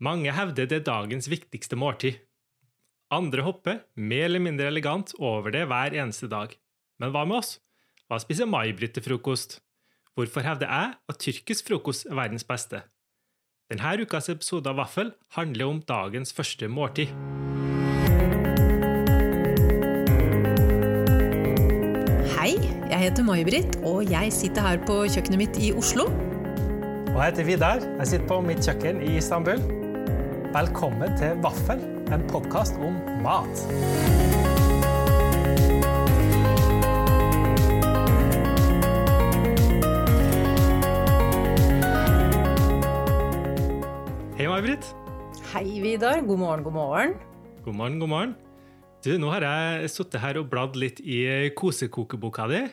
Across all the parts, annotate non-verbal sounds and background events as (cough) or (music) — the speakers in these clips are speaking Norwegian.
Mange hevder det er dagens viktigste måltid. Andre hopper, mer eller mindre elegant, over det hver eneste dag. Men hva med oss? Hva spiser May-Britt til frokost? Hvorfor hevder jeg at tyrkisk frokost er verdens beste? Denne ukas episode av Vaffel handler om dagens første måltid. Hei, jeg heter May-Britt, og jeg sitter her på kjøkkenet mitt i Oslo. Og jeg heter Vidar. Jeg sitter på mitt kjøkken i Istanbul. Velkommen til Vaffel, en podkast om mat. Hei, May-Britt. Hei, Vidar. God morgen, god morgen. God morgen, god morgen. Du, nå har jeg sittet her og bladd litt i kosekokeboka di.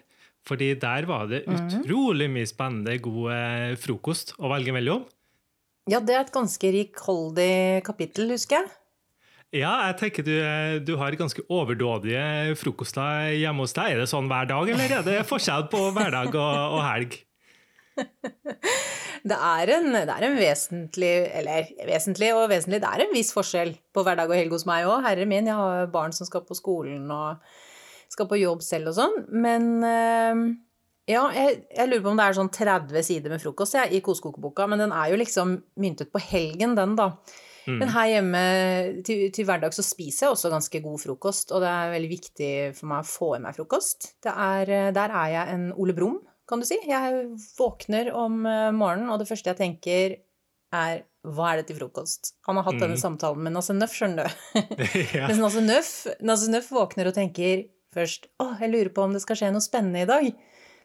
Fordi der var det utrolig mye spennende, god eh, frokost å velge mellom. Ja, det er et ganske rikholdig kapittel, husker jeg. Ja, jeg tenker du, du har ganske overdådige frokoster hjemme hos deg. Er det sånn hver dag, eller er det forskjell på hverdag og, og helg? (laughs) Det er, en, det er en vesentlig Eller vesentlig og vesentlig, det er en viss forskjell på hverdag og helg hos meg òg. Herre min, jeg har barn som skal på skolen og skal på jobb selv og sånn. Men eh, ja, jeg, jeg lurer på om det er sånn 30 sider med frokost jeg, i kosekokeboka, men den er jo liksom myntet på helgen, den, da. Men her hjemme til, til hverdag så spiser jeg også ganske god frokost, og det er veldig viktig for meg å få i meg frokost. Det er, eh, der er jeg en Ole Brumm, kan du si. Jeg våkner om eh, morgenen, og det første jeg tenker er hva er det til frokost? Han har hatt denne samtalen med Nasse Nøff, skjønner du. (laughs) (laughs) Ja. Mens Nasse Nøff, Nasse Nøff våkner og tenker først å, jeg lurer på om det skal skje noe spennende i dag.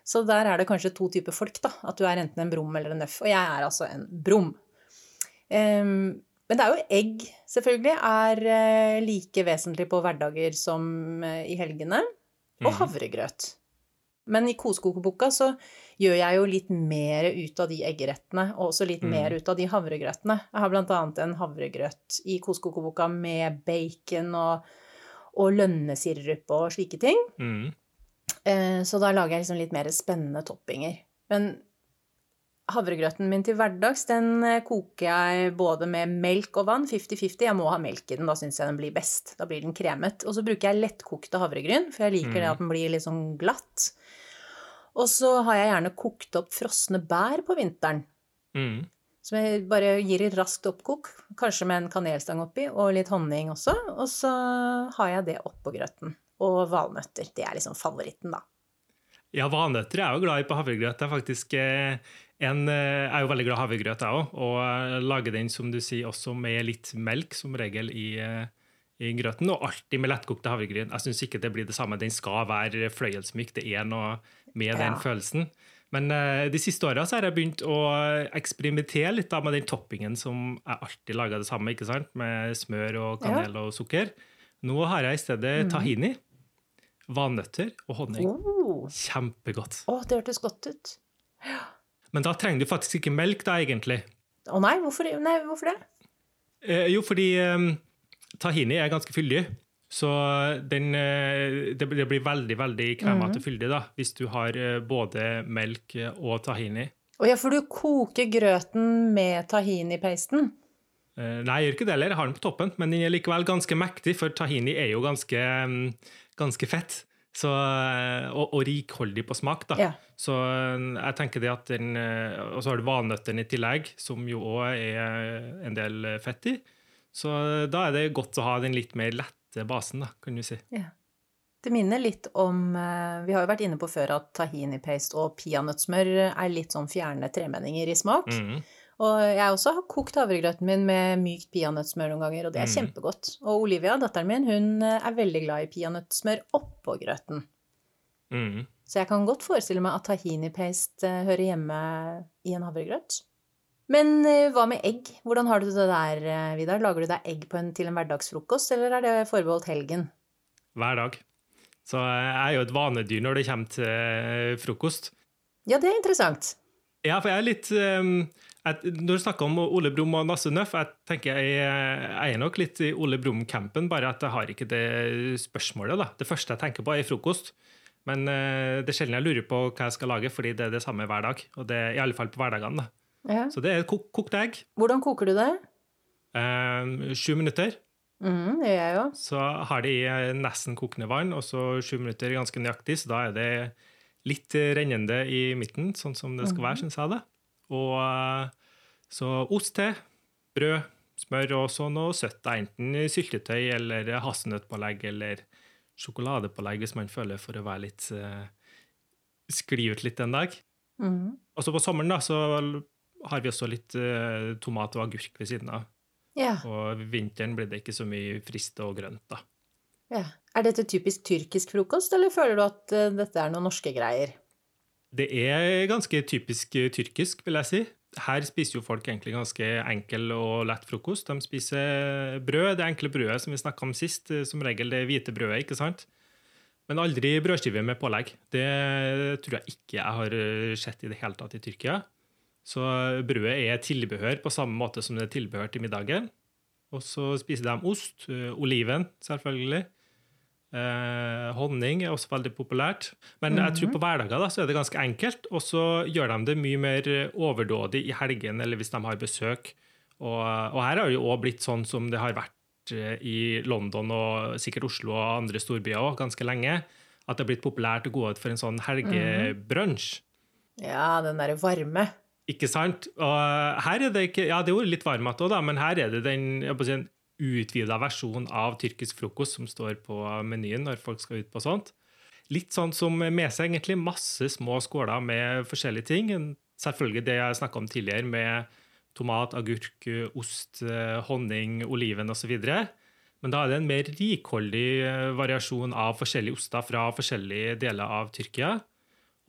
Så der er det kanskje to typer folk, da. At du er enten en brum eller en nøff. Og jeg er altså en brum. Men det er jo egg, selvfølgelig, er eh, like vesentlig på hverdager som eh, i helgene. Og havregrøt. Men i kosekokeboka så gjør jeg jo litt mer ut av de eggerettene, og også litt mer ut av de havregrøtene. Jeg har blant annet en havregrøt i kosekokeboka med bacon og, og lønnesirup og slike ting. Mm. Eh, Så da lager jeg liksom litt mer spennende toppinger. Men havregrøten min til hverdags, den eh, koker jeg både med melk og vann, 50-50. Jeg må ha melk i den, da syns jeg den blir best. Da blir den kremet. Og så bruker jeg lettkokte havregryn, for jeg liker det at den blir litt sånn glatt. Og så har jeg gjerne kokt opp frosne bær på vinteren. Mm. Som jeg bare gir i raskt oppkok, kanskje med en kanelstang oppi, og litt honning også. Og så har jeg det oppå grøten. Og valnøtter. Det er liksom favoritten, da. Ja, valnøtter er jeg jo glad i på havregrøt. Det er faktisk eh, en, eh, jeg er jo veldig glad i havregrøt, jeg òg. Og eh, lager den, som du sier, også med litt melk, som regel, i, i grøten. Og alltid med lettkokte havregryn. Jeg syns ikke det blir det samme. Den skal være fløyelsmyk. Det er noe med den Ja. følelsen. Men de siste åra har jeg begynt å eksperimentere litt da, med den toppingen som jeg alltid lager det samme, ikke sant? med smør og kanel og sukker. Nå har jeg i stedet tahini, valnøtter og honning. Oh. Kjempegodt. Å, det hørtes godt ut. Men da trenger du faktisk ikke melk, da, egentlig. Å nei, hvorfor, nei, hvorfor det? Eh, jo, fordi eh, tahini er ganske fyldig. Så den, eh, det, blir veldig veldig kremete fyldig da, hvis du har eh, både melk og tahini. Å ja, for du koker grøten med tahini-pasten? nei, jeg gjør ikke det heller. Jeg har den på toppen, men den er likevel ganske mektig, for tahini er jo ganske, mm, ganske fett. Så, eh, og, og rikholdig på smak. da. Ja. Så eh, jeg tenker det at den, eh, Og så har du valnøttene i tillegg, som jo òg er en del fett i. Så da er det godt å ha den litt mer lette basen, da, kan du si. Ja. Det minner litt om Vi har jo vært inne på før at tahini-paste og peanøttsmør er litt sånn fjerne tremenninger i smak. Mhm. Og jeg også har kokt havregrøten min med mykt peanøttsmør noen ganger, og det er kjempegodt. Og Olivia, datteren min, hun eh, er veldig glad i peanøttsmør oppå grøten. Mm. Så jeg kan godt forestille meg at tahini-paste hører hjemme i en havregrøt. Men eh, hva med egg? Hvordan har du det der, eh, Vidar? Lager du deg egg på en, til en hverdagsfrokost, eller er det forbeholdt helgen? Hver dag. Så jeg er jo et vanedyr når det kommer til eh, frokost. Ja, det er interessant. Ja, for jeg er litt um, jeg, Når du snakker om Ole Brumm og Nasse Nøff, jeg tenker jeg, jeg er nok litt i Ole Brumm-campen, bare at jeg har ikke det spørsmålet. da. Det første jeg tenker på, er frokost. Men uh, det er sjelden jeg lurer på hva jeg skal lage, fordi det er det samme hver dag. Og det er i alle fall på hverdagene. da. Ja. Så det er kok kokt egg. Hvordan koker du det? Uh, sju minutter. Mm, det gjør jeg jo. Så har de i nesten kokende vann, og så sju minutter ganske nøyaktig. Så da er det litt rennende i midten, sånn som det skal være, syns jeg. det. Og eh, så ost til, brød, smør og så noe søtt. Enten syltetøy eller hasselnøttpålegg eller sjokoladepålegg, hvis man føler for å være litt eh, skli ut litt en dag. Mm. Og så på sommeren da, så har vi også litt eh, tomat og agurk ved siden av. Ja, Og vinteren blir det ikke så mye frist og grønt, da. ja. Er dette typisk tyrkisk frokost, eller føler du at dette er noen norske greier? Det er ganske typisk eh, tyrkisk, vil jeg si. Her spiser jo folk egentlig ganske enkel og lett frokost. De spiser brød, det enkle brødet som vi snakka om sist, eh, som regel det hvite brødet, ikke sant? Men aldri brødskive med pålegg. Det tror jeg ikke jeg har eh, sett i det hele tatt i Tyrkia. Så brødet er tilbehør på samme måte som det er tilbehør til middagen. Og så spiser de ost, oliven selvfølgelig. Eh, honning er også veldig populært. Men jeg tror på hverdager da, så er det ganske enkelt. Og så gjør de det mye mer overdådig i helgen eller hvis de har besøk. Og, og her har det jo òg blitt sånn som det har vært eh, i London og sikkert Oslo og andre storbyer òg ganske lenge. At det har blitt populært å gå ut for en sånn helgebrunsj. Ja, den derre varme. Ikke sant? Og her er det ikke Ja, det er jo litt varmt òg, da, men her er det den jeg på å si, utvida versjon av tyrkisk frokost som står på menyen når folk skal ut på sånt. Litt sånn som med seg egentlig masse små skåler med forskjellige ting. Selvfølgelig det jeg snakka om tidligere, med tomat, agurk, ost, honning, oliven osv. Men da er det en mer rikholdig eh, variasjon av forskjellige oster fra forskjellige deler av Tyrkia.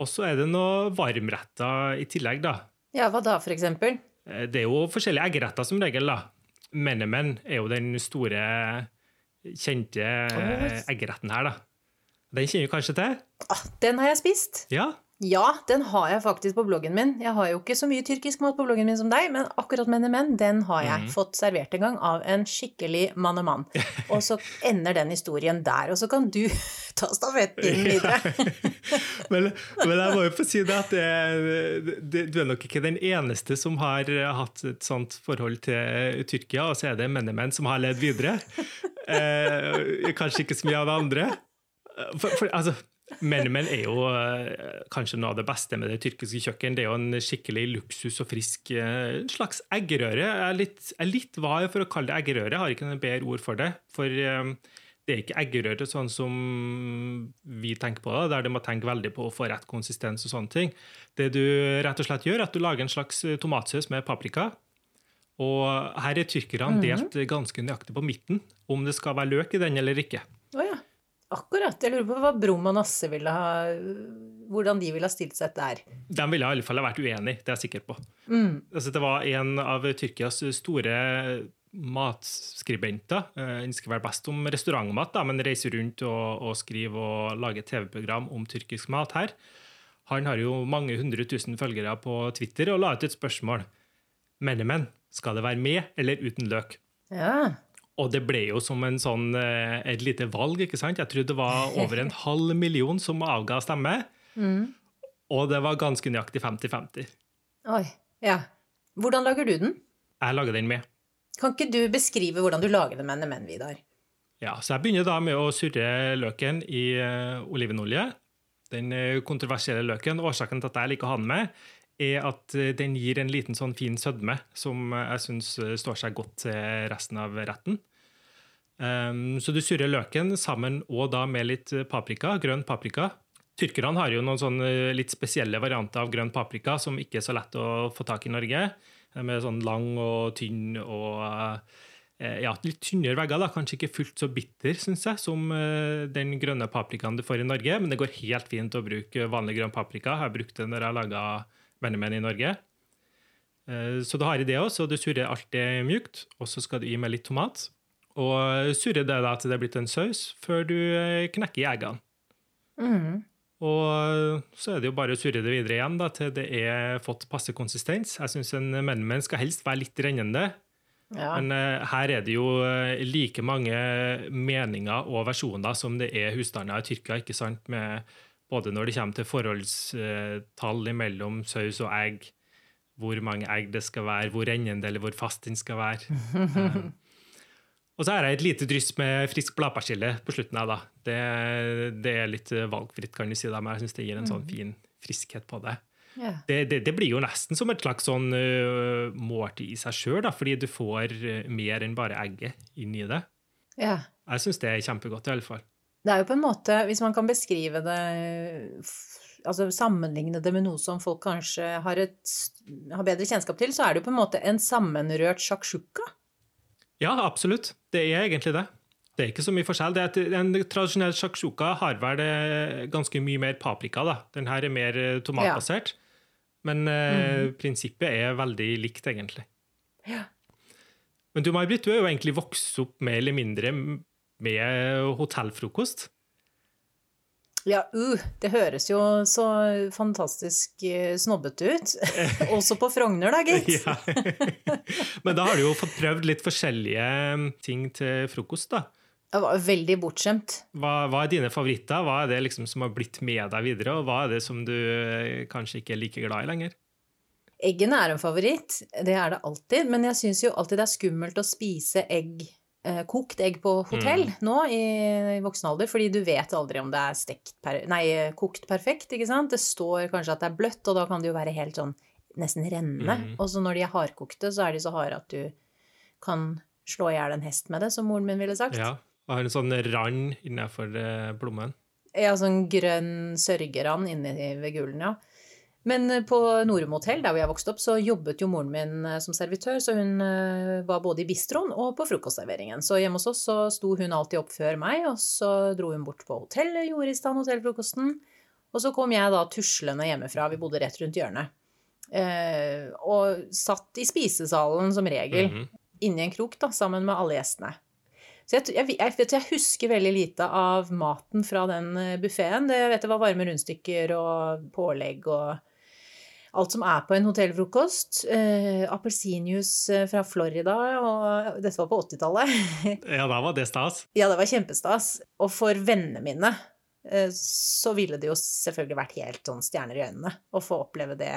Og så er det noe varmretter i tillegg, da. Ja, hva da, for eksempel? Eh, Det er jo forskjellige eggeretter som regel, da. Menemen er jo den store, kjente eggeretten her, da. Den kjenner du kanskje til? Ah, den har jeg spist. Ja. Ja, den har jeg faktisk på bloggen min. Jeg har jo ikke så mye tyrkisk mat på bloggen min som deg, men akkurat menemen, den har jeg fått servert en gang av en skikkelig mann Og mann. Og så (laughs) ender den historien der, og så kan du (laughs) ta stafettpinnen videre. (laughs) Men, men jeg må jo få si det at det, det, du er nok ikke den eneste som har hatt et sånt forhold til Tyrkia, og så er det menemen som har levd videre. Eh, kanskje ikke så mye av det andre. For, for altså, Menemen er jo eh, kanskje noe av det beste med det tyrkiske kjøkken. Det er jo en skikkelig luksus og frisk eh, slags eggerøre. Jeg er litt, jeg er litt var for å kalle det eggerøre, jeg har ikke noe bedre ord for det. For eh, det er ikke eggerøre sånn som vi tenker på det, der du må tenke veldig på å få rett konsistens og sånne ting. Det du rett og slett gjør, er at du lager en slags tomatsaus med paprika. Og her er tyrkerne delt ganske nøyaktig på midten, om det skal være løk i den eller ikke. Oh, ja. Akkurat. Jeg lurer på hva Brum og Nasse ville ha Hvordan de ville ha stilt seg der. De ville i alle fall ha vært uenig, det er jeg sikker på. Mm. Altså, det var en av Tyrkias store matskribenter. eh, Han skriver best om restaurantmat, da, men reiser rundt og, og skriver og lager TV-program om tyrkisk mat her. Han har jo mange hundre tusen følgere på Twitter og la ut et spørsmål. Menemen, skal det være med eller uten løk? Ja. Og det ble jo som en sånn, eh, et lite valg, ikke sant? Jeg tror det var (laughs) over en halv million som avga stemme. Og det var ganske nøyaktig 50-50. Oi. Ja. Hvordan lager du den? Jeg lager den med. Kan ikke du beskrive hvordan du lager den med NMN, Vidar? Ja, så jeg begynner da med å surre løken i eh, olivenolje. Den eh, kontroversielle løken, årsaken til at jeg liker å ha den med, er at eh, den gir en liten sånn fin sødme som jeg syns eh, står seg godt til resten av retten. Um, så du surrer løken sammen og da med litt eh, paprika, grønn paprika. Tyrkerne har jo noen sånne litt spesielle varianter av grønn paprika som ikke er så lett å få tak i Norge. De er sånn lang og tynn og ja, litt tynnere vegger. da, Kanskje ikke fullt så bitter synes jeg, som den grønne paprikaen du får i Norge, men det går helt fint å bruke vanlig grønn paprika. Jeg har brukt det når jeg har laga bennemen i Norge. Eh, Så du har i det også, og du surrer alt det mjukt, og så skal du gi med litt tomat. Og surre det da til det er blitt en saus, før du eh, knekker i eggene. Mm. Og så er det jo bare å surre det videre igjen da, til det er fått passe konsistens. Jeg syns en menemen skal helst være litt rennende. Ja. Men eh, her er det jo like mange meninger og versjoner som det er husstander i Tyrkia, ikke sant? Med, både når det kommer til forholdstall mellom saus og egg, hvor mange egg det skal være, hvor rennende eller hvor fast den skal være. Um, (laughs) og så har jeg et lite dryss med frisk bladpersille på slutten. av da. Det, det, er litt valgfritt, kan du si, da, men jeg syns det gir en sånn fin friskhet på det. Yeah. Det, det, det, blir jo nesten som et slags sånn uh, måltid i seg sjøl, fordi du får mer enn bare egget inn i det. Yeah. Jeg syns det er kjempegodt, i alle fall. Det er jo på en måte, hvis man kan beskrive det Altså sammenligne det med noe som folk kanskje har, et, har bedre kjennskap til, så er det jo på en måte en sammenrørt shakshuka. Ja, absolutt. Det er egentlig det. Det er ikke så mye forskjell. Det er en tradisjonell shakshuka har vel eh, ganske mye mer paprika. da. Den her er mer eh, tomatbasert. Ja. Men eh, mm. prinsippet er veldig likt, egentlig. Ja. Men du, May-Britt, du er jo egentlig vokst opp mer eller mindre med hotellfrokost. Ja, uh, det høres jo så fantastisk uh, snobbete ut. (laughs) Også på Frogner, da, gitt. ja. (laughs) Men da har du jo fått prøvd litt forskjellige um, ting til frokost, da. Jeg var veldig bortskjemt. Hva, hva, er dine favoritter? Hva er det liksom som har blitt med deg videre, og hva er det som du uh, kanskje ikke er like glad i lenger? Eggene er en favoritt, det er det alltid, men jeg syns jo alltid det er skummelt å spise egg eh, kokt egg på hotell mm. nå i, i, voksen alder, fordi du vet aldri om det er per, nei, kokt perfekt, ikke sant. Det står kanskje at det er bløtt, og da kan det jo være helt sånn nesten rennende. Mm. Og så når de er hardkokte, så er de så harde at du kan slå i hjel en hest med det, som moren min ville sagt. Ja, og har en sånn rand innenfor eh, plommen. Ja, sånn grønn sørgerand inni ved gulen, ja. Men eh, på Norum hotell, der hvor jeg vokste opp, så jobbet jo moren min eh, som servitør, så hun eh, var både i bistroen og på frokostserveringen. Så hjemme hos oss så sto hun alltid opp før meg, og så dro hun bort på hotellet, gjorde i stand hotellfrokosten. Og så kom jeg da tuslende hjemmefra, vi bodde rett rundt hjørnet, og satt i spisesalen som regel, mm -hmm. inni en krok da, sammen med alle gjestene. Så jeg, jeg, jeg, jeg, husker veldig lite av maten fra den buffeen. Jeg vet det var varme rundstykker og pålegg og alt som er på en hotellfrokost. Eh, Appelsinjuice eh, fra Florida, og dette var på 80-tallet. (laughs) ja, da var det stas. Ja, det var kjempestas. Og for vennene mine eh, så ville det jo selvfølgelig vært helt sånn stjerner i øynene å få oppleve det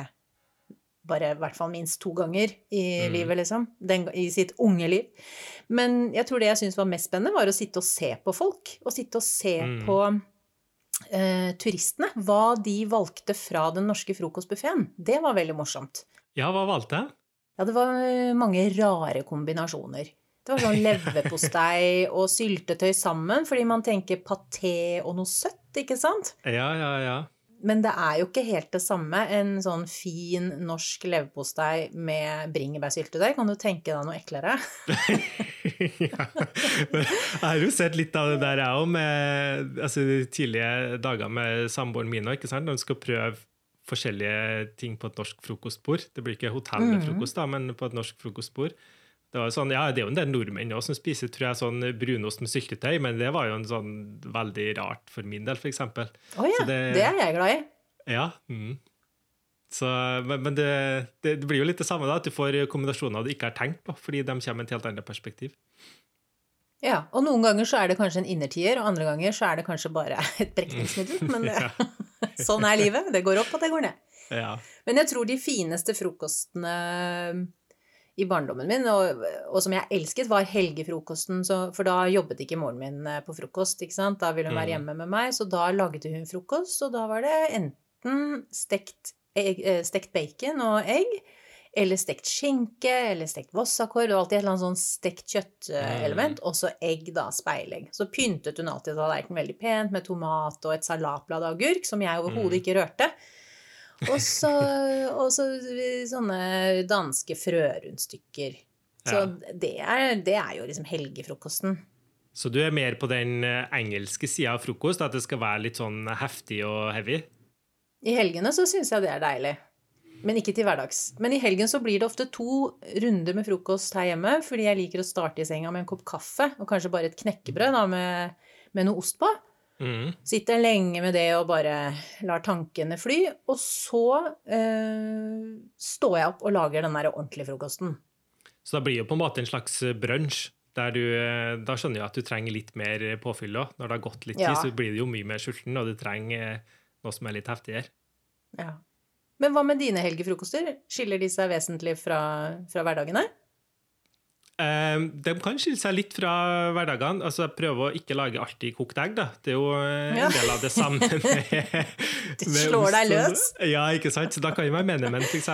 bare i hvert fall minst to ganger i mm. livet, liksom. Den, I sitt unge liv. Men jeg tror det jeg syntes var mest spennende, var å sitte og se på folk. Å sitte og se mm. på eh, turistene hva de valgte fra den norske frokostbuffeen. Det var veldig morsomt. Ja, hva valgte jeg? Ja, det var eh, mange rare kombinasjoner. Det var sånn (laughs) leverpostei og syltetøy sammen, fordi man tenker paté og noe søtt, ikke sant? Ja, ja, ja. Men det er jo ikke helt det samme. En sånn fin norsk leverpostei med bringebærsyltetøy. Kan du tenke deg noe eklere? (laughs) ja. Jeg har jo sett litt av det der, jeg òg, med altså, tidlige dager med samboeren min òg, når hun skal prøve forskjellige ting på et norsk frokostbord. Det blir ikke hotellfrokost, da, men på et norsk frokostbord. Det, var sånn, ja, det er jo en del nordmenn også som spiser tror jeg, sånn brunost med syltetøy, men det var jo en sånn veldig rart for min del, f.eks. Å oh, ja, det, det, er jeg glad i. Ja. Mm. Så, men, men det, det, blir jo litt det samme, da, at du får kombinasjoner du ikke har tenkt på, fordi de kommer med et helt annet perspektiv. Ja, og noen ganger så er det kanskje en innertier, og andre ganger så er det kanskje bare (laughs) et brekningsmiddel. (laughs) Men det, (laughs) sånn er livet. Det går opp, og det går ned. Ja. Men jeg tror de fineste frokostene i barndommen min, og, og, som jeg elsket, var helgefrokosten. Så, for da jobbet ikke moren min eh, på frokost, ikke sant. Da ville hun være mm. hjemme med meg, så da lagde hun frokost, og da var det enten stekt, egg, eh, stekt bacon og egg, eller stekt skinke, eller stekt vossakår. Det var alltid et eller annet sånn stekt kjøttelement. Mm. Og så egg, da. Speilegg. Så pyntet hun alltid tallerkenen veldig pent med tomat og et salatblad av agurk, som jeg overhodet mm. ikke rørte. Og så, sånne danske frørundstykker. Så ja. det, er, det, er, jo liksom helgefrokosten. Så du er mer på den eh, engelske sida av frokost? At det skal være litt sånn heftig og heavy? I helgene så syns jeg det er deilig. Men ikke til hverdags. Men i helgen så blir det ofte to runder med frokost her hjemme, fordi jeg liker å starte i senga med en kopp kaffe og kanskje bare et knekkebrød da, med, med noe ost på. Mm. Sitter lenge med det og bare lar tankene fly. Og så eh, står jeg opp og lager den der ordentlige frokosten. Så da blir det på en måte en slags brunsj. Der du, eh, da skjønner jeg at du trenger litt mer påfyll òg. Når det har gått litt ja. tid, så blir det jo mye mer sulten, og du trenger noe som er litt heftigere. Ja. Men hva med dine helgefrokoster? Skiller de seg vesentlig fra, fra hverdagene? Eh, de kan skille seg litt fra hverdagene. Altså, jeg prøver å ikke lage alltid kokt egg. Da. Det er jo en Ja. del av det samme (laughs) med, det slår deg løs. Ja, ikke sant? Så da kan jo være menemenn, f.eks.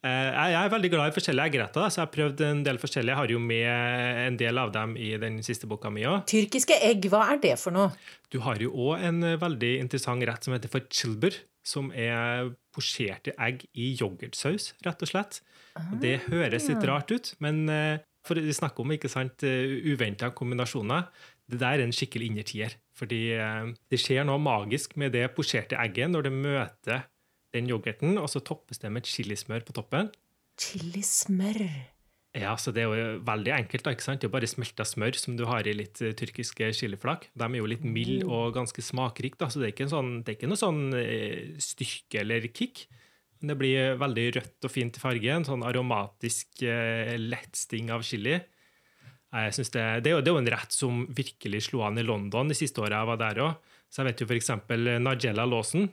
Eh, jeg er veldig glad i forskjellige eggretter, så jeg har prøvd en del forskjellige. Jeg har jo med en del av dem i den siste boka mi òg. Tyrkiske egg, hva er det for noe? Du har jo òg en eh, veldig interessant rett som heter for chilber, som er posjerte egg i yoghurtsaus, rett og slett. Det høres litt rart ut, men eh, for vi snakker om ikke sant, uventa kombinasjoner. Det der er en skikkelig innertier. Fordi eh, det skjer noe magisk med det posjerte egget når det møter den yoghurten, og så toppes det med chilismør på toppen. Chilismør. Ja, så Det er jo veldig enkelt. da, ikke sant? Det er jo bare smelta smør som du har i litt eh, tyrkiske chiliflak. De er jo litt milde og ganske smakrike, så det er sånn, det er ikke noe sånn eh, styrke eller kick. Men det blir veldig rødt og fint i farge. En sånn aromatisk eh, lettsting av chili. Jeg synes det, det, er jo, en rett som virkelig slo an i London de siste åra jeg var der òg. Så jeg vet jo f.eks. Nigella Lawson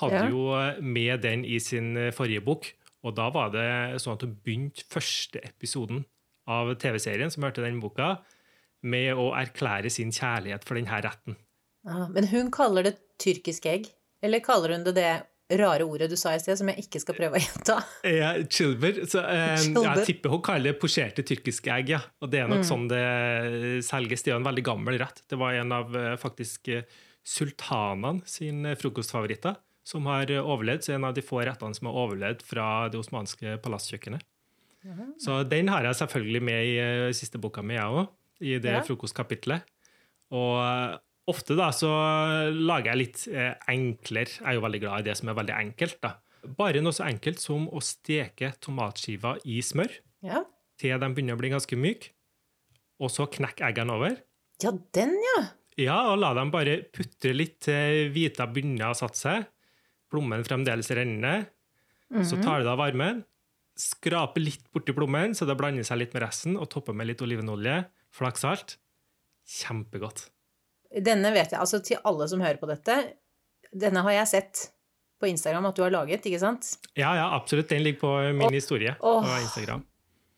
hadde Ja. jo eh, med den i sin eh, forrige bok. Og da var det sånn at hun begynte første episoden av TV-serien som hørte den boka, med å erklære sin kjærlighet for denne retten. Ja, men hun kaller det tyrkisk egg. Eller kaller hun det det rare ordet du sa i sted, som jeg ikke skal prøve å gjenta? Ja, chilber. Så, eh, Chilber. Jeg tipper hun kaller det posjerte tyrkiske egg. ja. Og det er nok sånn det selges. Det er jo en veldig gammel rett. Det var en av eh, faktisk eh, sultanene sine frokostfavoritter som har overlevd. Så en av de få rettene som har overlevd fra det osmanske palasskjøkkenet. Så den har jeg selvfølgelig med i eh, siste boka mi, jeg òg. I det Ja. frokostkapitlet. Og ofte da så lager jeg litt eh, enklere. Jeg er jo veldig glad i det som er veldig enkelt. da. Bare noe så enkelt som å steke tomatskiver i smør Ja. til de begynner å bli ganske myke, og så knekke eggene over. ja, den, ja. Ja, og la dem bare putre litt til hvita begynner å satt seg. Plommen fremdeles rennende. Så tar du av varmen, skraper litt borti plommen så det blander seg litt med resten, og topper med litt olivenolje, flaksalt. Kjempegodt. Denne vet jeg, altså til alle som hører på dette, denne har jeg sett på Instagram at du har laget, ikke sant? Ja, ja, absolutt. Den ligger på min historie Åh. på Instagram.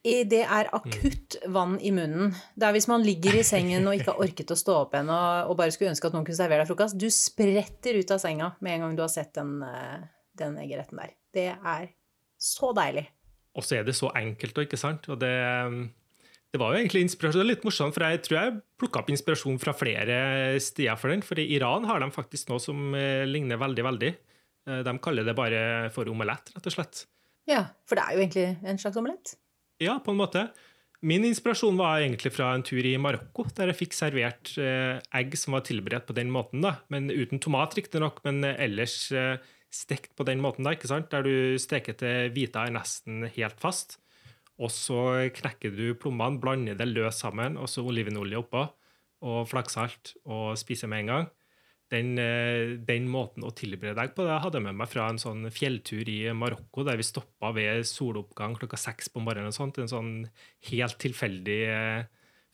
Det er akutt vann i munnen. Det er hvis man ligger i sengen og ikke har (laughs) orket å stå opp ennå og bare skulle ønske at noen kunne servere deg frokost. Du spretter ut av senga med en gang du har sett den, eh, den eggeretten der. Det er så deilig. Og så er det så enkelt, ikke sant? Og det, det var jo egentlig inspirasjon. Det er litt morsomt, for jeg tror jeg plukka opp inspirasjon fra flere steder for den. For i Iran har de faktisk noe som eh, ligner veldig, veldig. Eh, De kaller det bare for omelett, rett og slett. Ja, for det er jo egentlig en slags omelett. Ja, på en måte. Min inspirasjon var egentlig fra en tur i Marokko, der jeg fikk servert eh, egg som var tilberedt på den måten. da, men Uten tomat, riktignok, men ellers stekt på den måten. da, ikke sant? Der du steker til hvita er nesten helt fast. Og så knekker du plommene, blander det løs sammen, og så olivenolje oppå, og flaksalt og spiser med en gang. Den, eh, den måten å tilberede deg på det hadde jeg med meg fra en sånn fjelltur i Marokko, der vi stoppa ved soloppgang klokka seks på morgenen. og sånt, En sånn helt tilfeldig eh,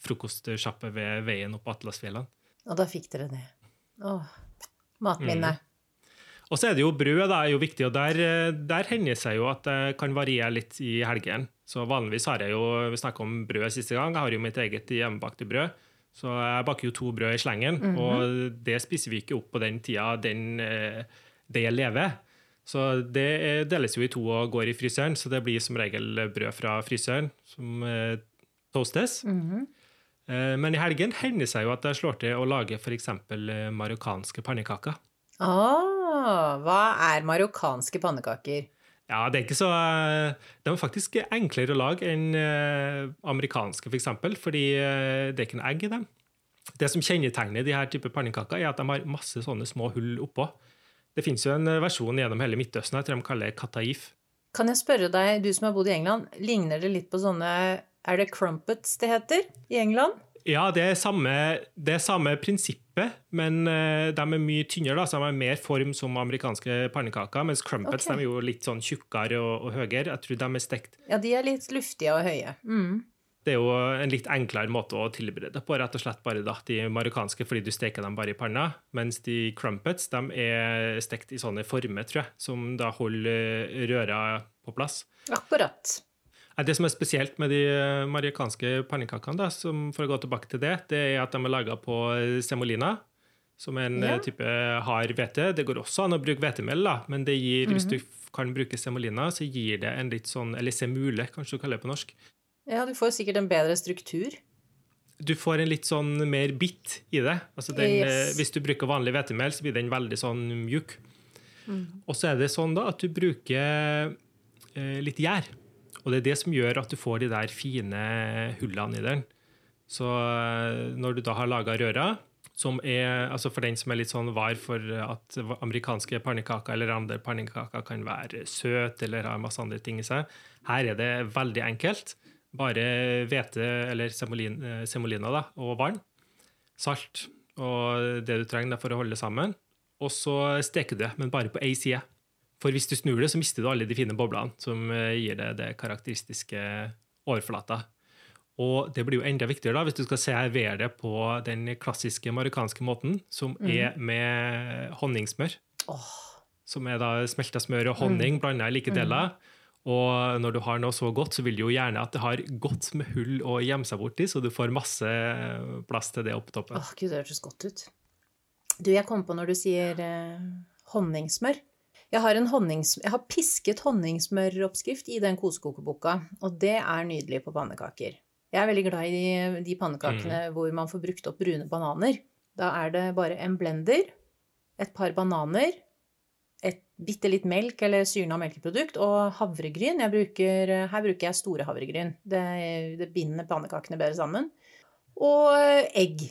frokostsjappe ved veien opp Atlasfjellene. Og da fikk dere det. Åh, matminne. Og så er det jo brød, det er jo viktig, og der, eh, der hender det seg jo at det kan variere litt i helgen. Så vanligvis har jeg jo Vi snakka om brød siste gang. Jeg har jo mitt eget hjemmebakte brød. Så jeg baker jo to brød i slengen, og det spiser vi ikke opp på den tida den, det jeg lever. Så det eh, deles jo i to og går i fryseren, så det blir som regel brød fra fryseren som toastes. toastes. -hmm. Men i helgen hender det seg jo at jeg slår til å lage f.eks. marokkanske pannekaker. Ah, hva er marokkanske pannekaker? Ja, det er ikke så eh, De er faktisk enklere å lage enn eh, amerikanske, f.eks., for eksempel, fordi eh, det er ikke noe egg i dem. Det som kjennetegner de her type pannekaker, er at de har masse sånne små hull oppå. Det fins jo en versjon gjennom hele Midtøsten jeg tror de kaller kataif. Kan jeg spørre deg, du som har bodd i England, ligner det litt på sånne Er det crumpets det heter i England? Ja, det er samme, det er samme prinsippet, men eh, de er mye tynnere. Da, så de har mer form som amerikanske pannekaker, mens crumpets okay. de er jo litt sånn tjukkere og, og høyere. Jeg tror de er stekt Ja, de er litt luftige og høye. Mm. Det er jo en litt enklere måte å tilberede på, rett og slett bare da, de marokkanske, fordi du steker dem bare i panna. Mens de crumpets de er stekt i sånne former, tror jeg, som da holder røra på plass. Akkurat. Det som er spesielt med de marokkanske pannekakene, for å gå tilbake til det, det er at de er laga på semolina, som er en Ja. type hard hvete. Det går også an å bruke hvetemel, da, men det gir, hvis du kan bruke semolina, så gir det en litt sånn Eller semule, kanskje du kaller det på norsk. Ja, du får sikkert en bedre struktur. Du får en litt sånn mer bit i det. Altså den, Yes. eh, Hvis du bruker vanlig hvetemel, så blir den veldig sånn mjuk. Mm. Og så er det sånn da at du bruker eh, litt gjær. Og det er det som gjør at du får de der fine hullene i den. Så eh, når du da har laga røra, som er altså for den som er litt sånn var for at amerikanske pannekaker eller andre pannekaker kan være søte eller ha masse andre ting i seg, her er det veldig enkelt. Bare hvete eller eh, semolina da, og vann. Salt og det du trenger for å holde sammen. Og så steker du det, men bare på én side. For hvis du snur det, så mister du alle de fine boblene som eh, gir deg det karakteristiske overflata. Og det blir jo enda viktigere da, hvis du skal servere det på den klassiske marokkanske måten, som er med honningsmør. Oh. Som er da smelta smør og honning blanda i like deler. Og når du har noe så godt, så vil du jo gjerne at det har godt med hull å gjemme seg borti, så du får masse plass til det oppe på toppen. åh, gud, det hørtes godt ut. Du, jeg kom på når du sier eh, honningsmør. Jeg har, en honnings, jeg har pisket honningsmøroppskrift i den kosekokeboka, og det er nydelig på pannekaker. Jeg er veldig glad i de, de pannekakene hvor man får brukt opp brune bananer. Da er det bare en blender, et par bananer, et bitte litt melk eller syrna melkeprodukt og havregryn. Jeg bruker, her bruker jeg store havregryn. Det, det binder pannekakene bedre sammen. Og egg.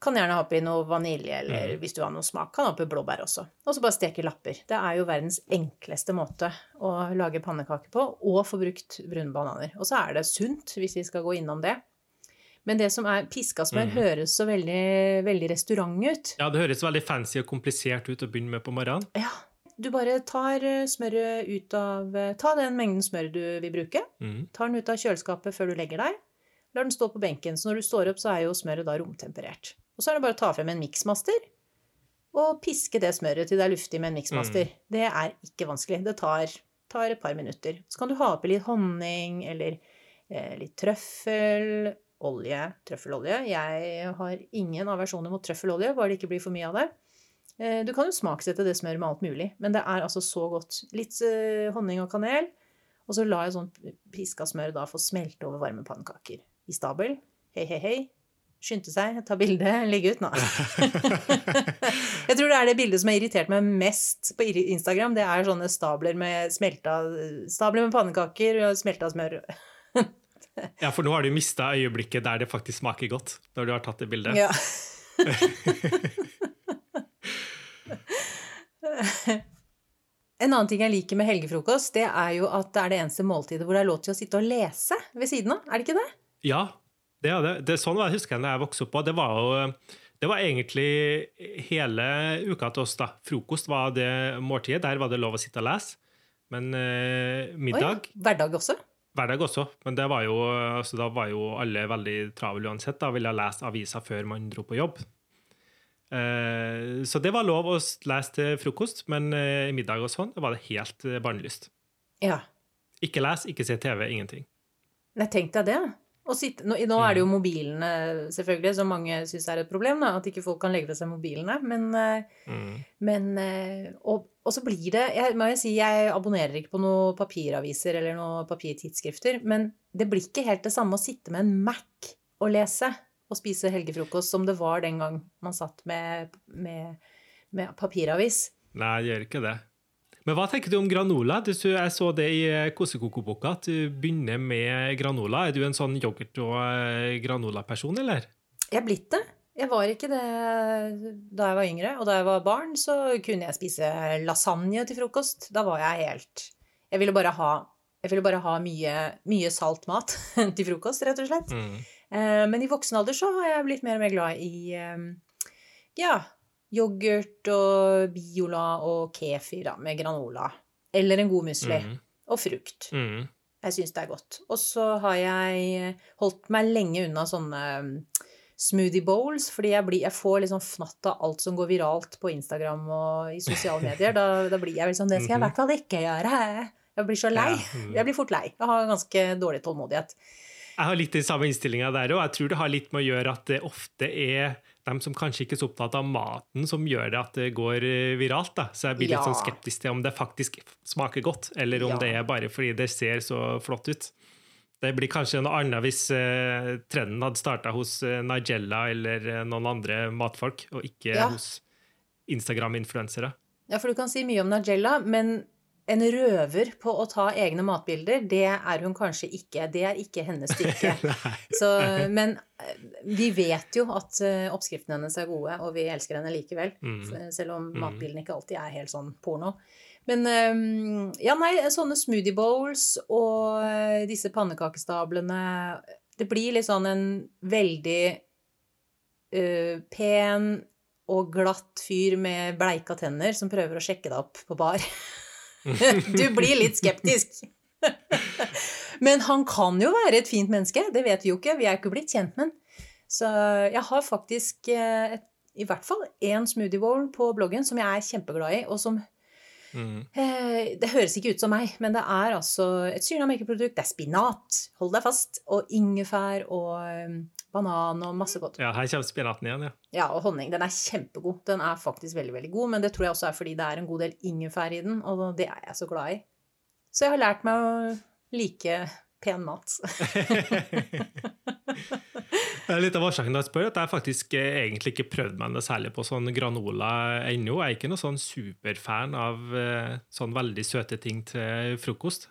Kan gjerne ha oppi noe vanilje, eller hvis du har noe smak, kan ha oppi blåbær også. Og så bare steke lapper. Det er jo verdens enkleste måte å lage pannekaker på, og få brukt brune bananer. Og så er det sunt, hvis vi skal gå innom det. Men det som er piska smør, høres så veldig, veldig restaurant ut. Ja, det høres veldig fancy og komplisert ut å begynne med på morgenen. Ja, du bare tar eh, smøret ut av eh, Ta den mengden smør du vil bruke. Mm. Tar den ut av kjøleskapet før du legger deg. Lar den stå på benken, så når du står opp, så er jo smøret da romtemperert. Og så er det bare å ta frem en miksmaster og piske det smøret til det er luftig med en miksmaster. Det er ikke vanskelig. Det tar, tar et par minutter. Så kan du ha oppi litt honning eller eh, litt trøffel, olje, trøffelolje. Jeg har ingen aversjoner mot trøffelolje, bare det ikke blir for mye av det. Eh, Du kan jo smaksette det smøret med alt mulig, men det er altså så godt. Litt eh, honning og kanel, og så lar jeg sånn piska smør da få smelte over varme pannekaker. I stabel. Hei, hei, hei. Skyndte seg, ta bilde, legge ut nå. (laughs) (laughs) jeg tror det er det bildet som har irritert meg mest på Instagram. Det er sånne stabler med smelta Stabler med pannekaker og smelta smør. Ja, for nå har du mista øyeblikket der det faktisk smaker godt, når du har tatt det bildet. Ja. (laughs) En annen ting jeg liker med helgefrokost, det er jo at det er det eneste måltidet hvor det er lov til å sitte og lese ved siden av. Er det ikke det? Ja, det det. det er sånn var, husker jeg da jeg vokste opp. Og det var jo det var egentlig hele uka til oss. da. Frokost var det måltidet. Der var det lov å sitte og lese. Men eh, middag Oi, hverdag også? Hverdag også, men det var jo, altså, da var jo alle veldig travle uansett. Da ville lese aviser før man dro på jobb. Eh, så det var lov å lese til frokost, men eh, middag og sånn det var det helt barnelyst. Ja. Ikke les, ikke se TV, ingenting. Nei, tenk deg det. Sitte, nå, nå er det jo mobilene, selvfølgelig, som mange syns er et problem. Da, at ikke folk kan legge fra seg mobilene. Men, eh, Mm. men eh, og, og så blir det Jeg må jo si, jeg abonnerer ikke på noen papiraviser eller noen papirtidsskrifter, men det blir ikke helt det samme å sitte med en Mac og lese og spise helgefrokost som det var den gang man satt med, med, med papiravis. Nei, det gjør ikke det. Men hva tenker du om granola? Du, jeg så det i Kosekokoboka kosekokeboka at du begynner med granola. Er du en sånn yoghurt- og eh, granolaperson, eller? Jeg er blitt det. Jeg var ikke det da jeg var yngre. Og da jeg var barn, så kunne jeg spise lasagne til frokost. Da var jeg helt Jeg ville bare ha, ville bare ha mye, mye salt mat (laughs) til frokost, rett og slett. Mm. Eh, Men i voksen alder så har jeg blitt mer og mer glad i eh, ja, yoghurt og Biola og kefir da, med granola. Eller en god musli. Mm. Og frukt. Mm. Jeg syns det er godt. Og så har jeg holdt meg lenge unna sånne mm, smoothie bowls, fordi jeg, blir, jeg får liksom fnatt av alt som går viralt på Instagram og i sosiale medier. Da, da blir jeg vel sånn Det skal jeg i hvert fall ikke gjøre. Jeg blir så lei. Mm. Jeg blir fort lei. Jeg har ganske dårlig tålmodighet. Jeg har litt den samme innstillinga der òg. Jeg tror det har litt med å gjøre at det ofte er dem som kanskje ikke er så opptatt av maten, som gjør det at det går eh, viralt. da. Så jeg blir litt sånn skeptisk til om det faktisk smaker godt, eller om Ja. det er bare fordi det ser så flott ut. Det blir kanskje noe annet hvis eh, trenden hadde starta hos eh, Nigella eller eh, noen andre matfolk, og ikke Ja. hos Instagram-influensere. Ja, for du kan si mye om Nigella, men en røver på å ta egne matbilder, det er hun kanskje ikke. Det er ikke hennes styrke. (laughs) Så, men eh, vi vet jo at eh, oppskriftene hennes er gode, og vi elsker henne likevel. Mm. Selv om Mm. matbildene ikke alltid er helt sånn porno. Men eh, ja, nei, sånne smoothie bowls og disse pannekakestablene Det blir litt sånn en veldig uh, pen og glatt fyr med bleika tenner som prøver å sjekke deg opp på bar. (laughs) (laughs) du blir litt skeptisk. (laughs) Men han kan jo være et fint menneske, det vet vi jo ikke. Vi er ikke blitt kjent med han. Så jeg har faktisk eh, et, i hvert fall én smoothie bowl på bloggen som jeg er kjempeglad i, og som Mm. eh, Det høres ikke ut som meg, men det er altså et syrna melkeprodukt. Det er spinat, hold deg fast, og ingefær og eh, banan og masse godt. Ja, her kommer spinaten igjen, ja. Ja, og honning. Den er kjempegod. Den er faktisk veldig, veldig god, men det tror jeg også er fordi det er en god del ingefær i den, og det er jeg så glad i. Så jeg har lært meg å like pen mat. (laughs) Litt av årsaken til at jeg spør, at jeg faktisk eh, egentlig ikke prøvd meg noe særlig på sånn granola ennå. Jeg er ikke noe sånn superfan av eh, sånn veldig søte ting til frokost.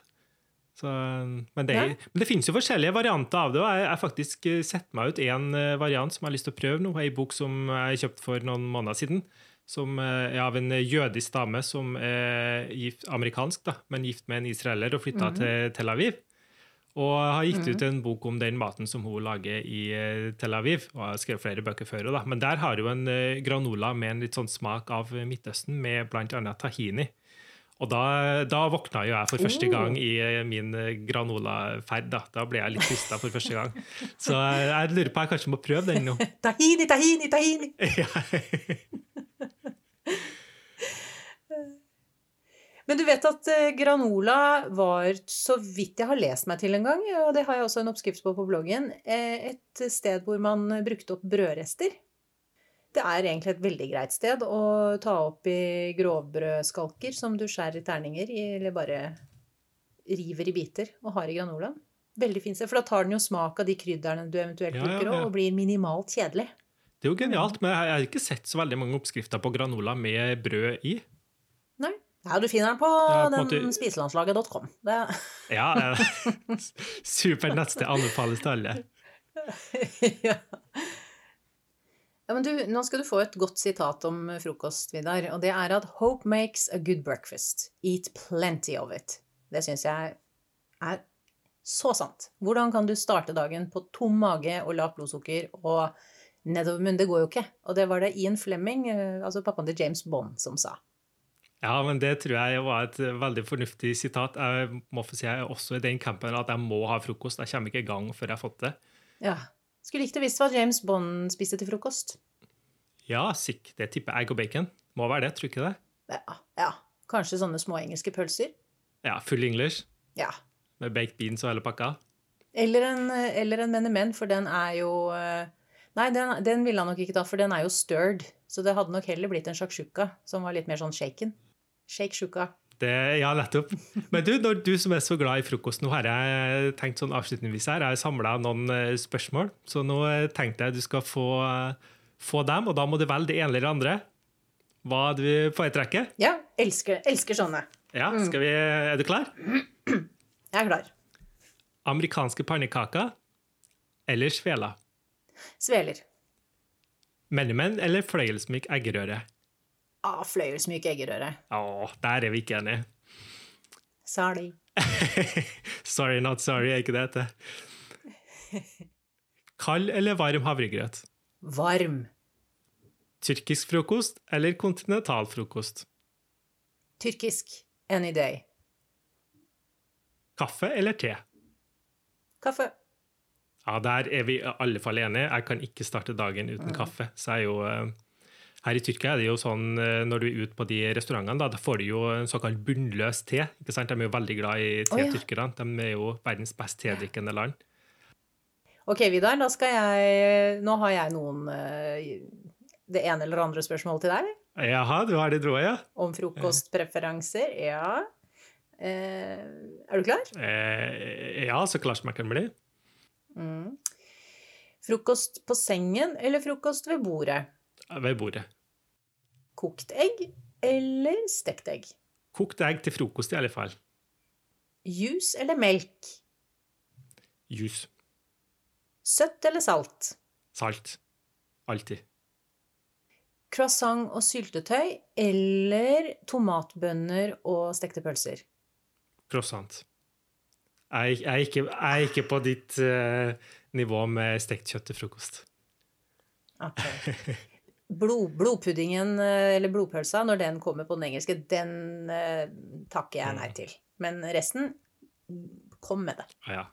Så, men, det, men det finnes jo forskjellige varianter av det, og jeg har faktisk eh, sett meg ut en eh, variant som jeg har lyst til å prøve nå. Ei bok som jeg kjøpte for noen måneder siden. Som eh, er av en jødisk dame som er gift, amerikansk, da, men gift med en israeler og flytta til Tel Aviv. Og har gitt ut en bok om den maten som hun lager i Tel Aviv. Og jeg har skrevet flere bøker før, da. Men der har hun en granola med en litt sånn smak av Midtøsten, med bl.a. tahini. Og da, da våkna jo jeg for første Oh. gang i eh, min eh, granolaferd. Da. da ble jeg litt frista for første gang. Så jeg lurer på jeg kanskje må prøve den nå. (laughs) tahini, tahini, tahini! (laughs) Ja. Men du vet at eh, granola var, så vidt jeg har lest meg til en gang, og det har jeg også en oppskrift på på bloggen, et sted hvor man brukte opp brødrester. Det er egentlig et veldig greit sted å ta opp i grovbrødskalker som du skjærer i terninger i, eller bare river i biter og har i granolaen. Veldig fint sted, for da tar den jo smak av de krydderne du eventuelt Ja, ja, bruker, ja. og blir minimalt kjedelig. Det er jo genialt, men jeg har ikke sett så veldig mange oppskrifter på granola med brød i. Nei. Ja, du finner den på, Ja, på den spiselandslaget.com. Det (laughs) Ja, (laughs) supert nettsted. Anbefales til alle. (laughs) ja. Ja, men du, nå skal du få et godt sitat om frokost, Vidar. Og det er at 'Hope makes a good breakfast. Eat plenty of it'. Det syns jeg er så sant. Hvordan kan du starte dagen på tom mage og lavt blodsukker og nedover munn? Det går jo ikke. Og det var det Ian Flemming, eh, altså pappaen til James Bond, som sa. Ja, men det tror jeg var et veldig fornuftig sitat. Jeg må få si jeg er også i den campen at jeg må ha frokost. Jeg kommer ikke i gang før jeg har fått det. Ja. Skulle likt å visst hva James Bond spiste til frokost. Ja, sikk. Det tipper egg og bacon. Må være det, tror ikke det? Ja, ja. Kanskje sånne små engelske pølser? Ja, full English Ja. med baked beans og hele pakka. Eller en, eller en menemen, for den er jo eh, Nei, den, den ville han nok ikke ta, for den er jo stirred. Så det hadde nok heller blitt en shakshuka, som var litt mer sånn shaken. Shake-shuka. Det, ja, nettopp. Men du, når du som er så glad i frokost, nå har jeg tenkt sånn avslutningsvis her, jeg har samla noen eh, spørsmål, så nå eh, tenkte jeg du skal få, eh, få dem, og da må du velge det ene eller det andre. Hva du foretrekker. Ja, elsker, elsker sånne. Ja, skal vi, Er du klar? Jeg er klar. Amerikanske pannekaker eller sveler? Sveler. Mellommenn eller fløyelsmyk eggerøre? Ah, fløyelsmyk eggerøre. Åh, der er vi ikke enige. Sorry. (laughs) sorry, not sorry, er ikke det det Kald eller varm havregrøt? Varm. Tyrkisk frokost eller kontinental frokost? Tyrkisk. Any day. Kaffe eller te? Kaffe. Ja, der er vi i alle fall enige. Jeg kan ikke starte dagen uten kaffe. Så er jo eh, her i Tyrkia er det jo sånn eh, når du er ute på de restaurantene, da, da får du jo en såkalt bunnløs te. ikke sant? De er jo veldig glad i te, oh, ja. tyrkerne. De er jo verdens best tedrikkende land. Ok, Vidar, da skal jeg Nå har jeg noen eh, Det ene eller andre spørsmålet til deg. Jaha, du har det droa, ja? Om frokostpreferanser. Ja. Eh, er du klar? Eh, ja, så klart jeg kan bli. Mm. Frokost på sengen eller frokost ved bordet? Ved bordet. Kokt egg eller stekt egg? Kokt egg til frokost, i alle fall. Juice eller melk? Juice. Søtt eller salt? Salt. Alltid. Croissant og syltetøy eller tomatbønner og stekte pølser? Croissant. Jeg, jeg, er ikke, jeg er ikke på ditt uh, nivå med stekt kjøtt til frokost. Ok. (laughs) Blod, blodpuddingen, eh, eller blodpølsa, når den kommer på den engelske, den uh, takker jeg nei til. Men resten, kom med det. Ja.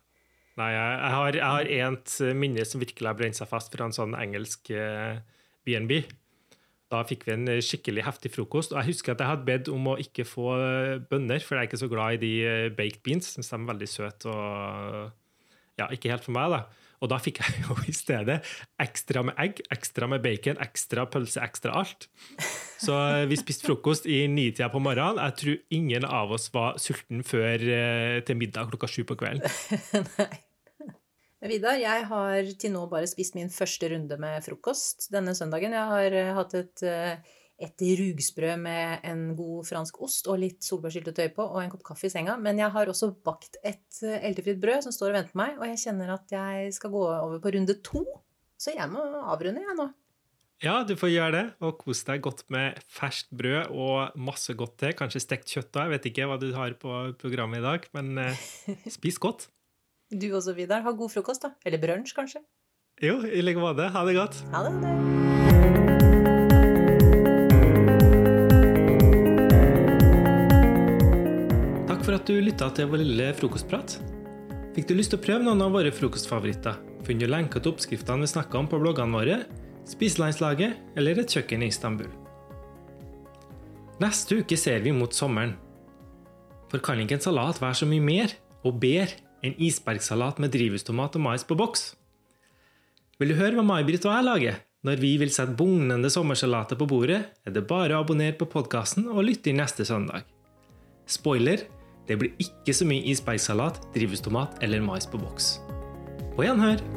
Nei, jeg, jeg har, jeg har et minne som virkelig har brent seg fast fra en sånn engelsk BNB. B&B. Da fikk vi en skikkelig heftig frokost. Og jeg husker at jeg hadde bedt om å ikke få eh, bønner, for jeg er ikke så glad i de eh, baked beans. Syns de er veldig søte og ja, ikke helt for meg, da. Og da fikk jeg (laughs) jo i stedet ekstra med egg, ekstra med bacon, ekstra pølse, ekstra alt. Så eh, vi spiste frokost i nitida på morgenen. Jeg tror ingen av oss var sulten før eh, til middag klokka sju på kvelden. (laughs) Nei. Vidar, jeg har til nå bare spist min første runde med frokost denne søndagen. Jeg har eh, hatt et, et rugsprø med en god fransk ost og litt solbærsyltetøy på og en kopp kaffe i senga. Men jeg har også bakt et eldrefritt eltefritt brød som står og venter på meg, og jeg kjenner at jeg skal gå over på runde to. Så jeg må avrunde, jeg nå. Ja, du får gjøre det, og kos deg godt med ferskt brød og masse godt til. Kanskje stekt kjøtt òg. Jeg vet ikke hva du har på programmet i dag, men eh, (laughs) spis godt. Du også, Vidar. Ha god frokost, da. Eller brunsj, kanskje. Jo, i like måte. Ha det godt. Ha det. For at du lytta til vår lille frokostprat. Fikk du lyst til å prøve noen av våre frokostfavoritter? finner du lenker til oppskriftene vi snakka om på bloggene våre, Spiselandslaget eller Et kjøkken i Istanbul. Neste uke ser vi mot sommeren. For kan ikke en salat være så mye mer og bedre enn isbergsalat med drivhustomat og mais på boks? Vil du høre hva May-Britt og jeg lager? Når vi vil sette bugnende sommersalater på bordet, er det bare å abonnere på podkasten og lytte inn neste søndag. Spoiler det blir ikke så mye isbergsalat, drivhustomat eller mais på boks. På gjenhør!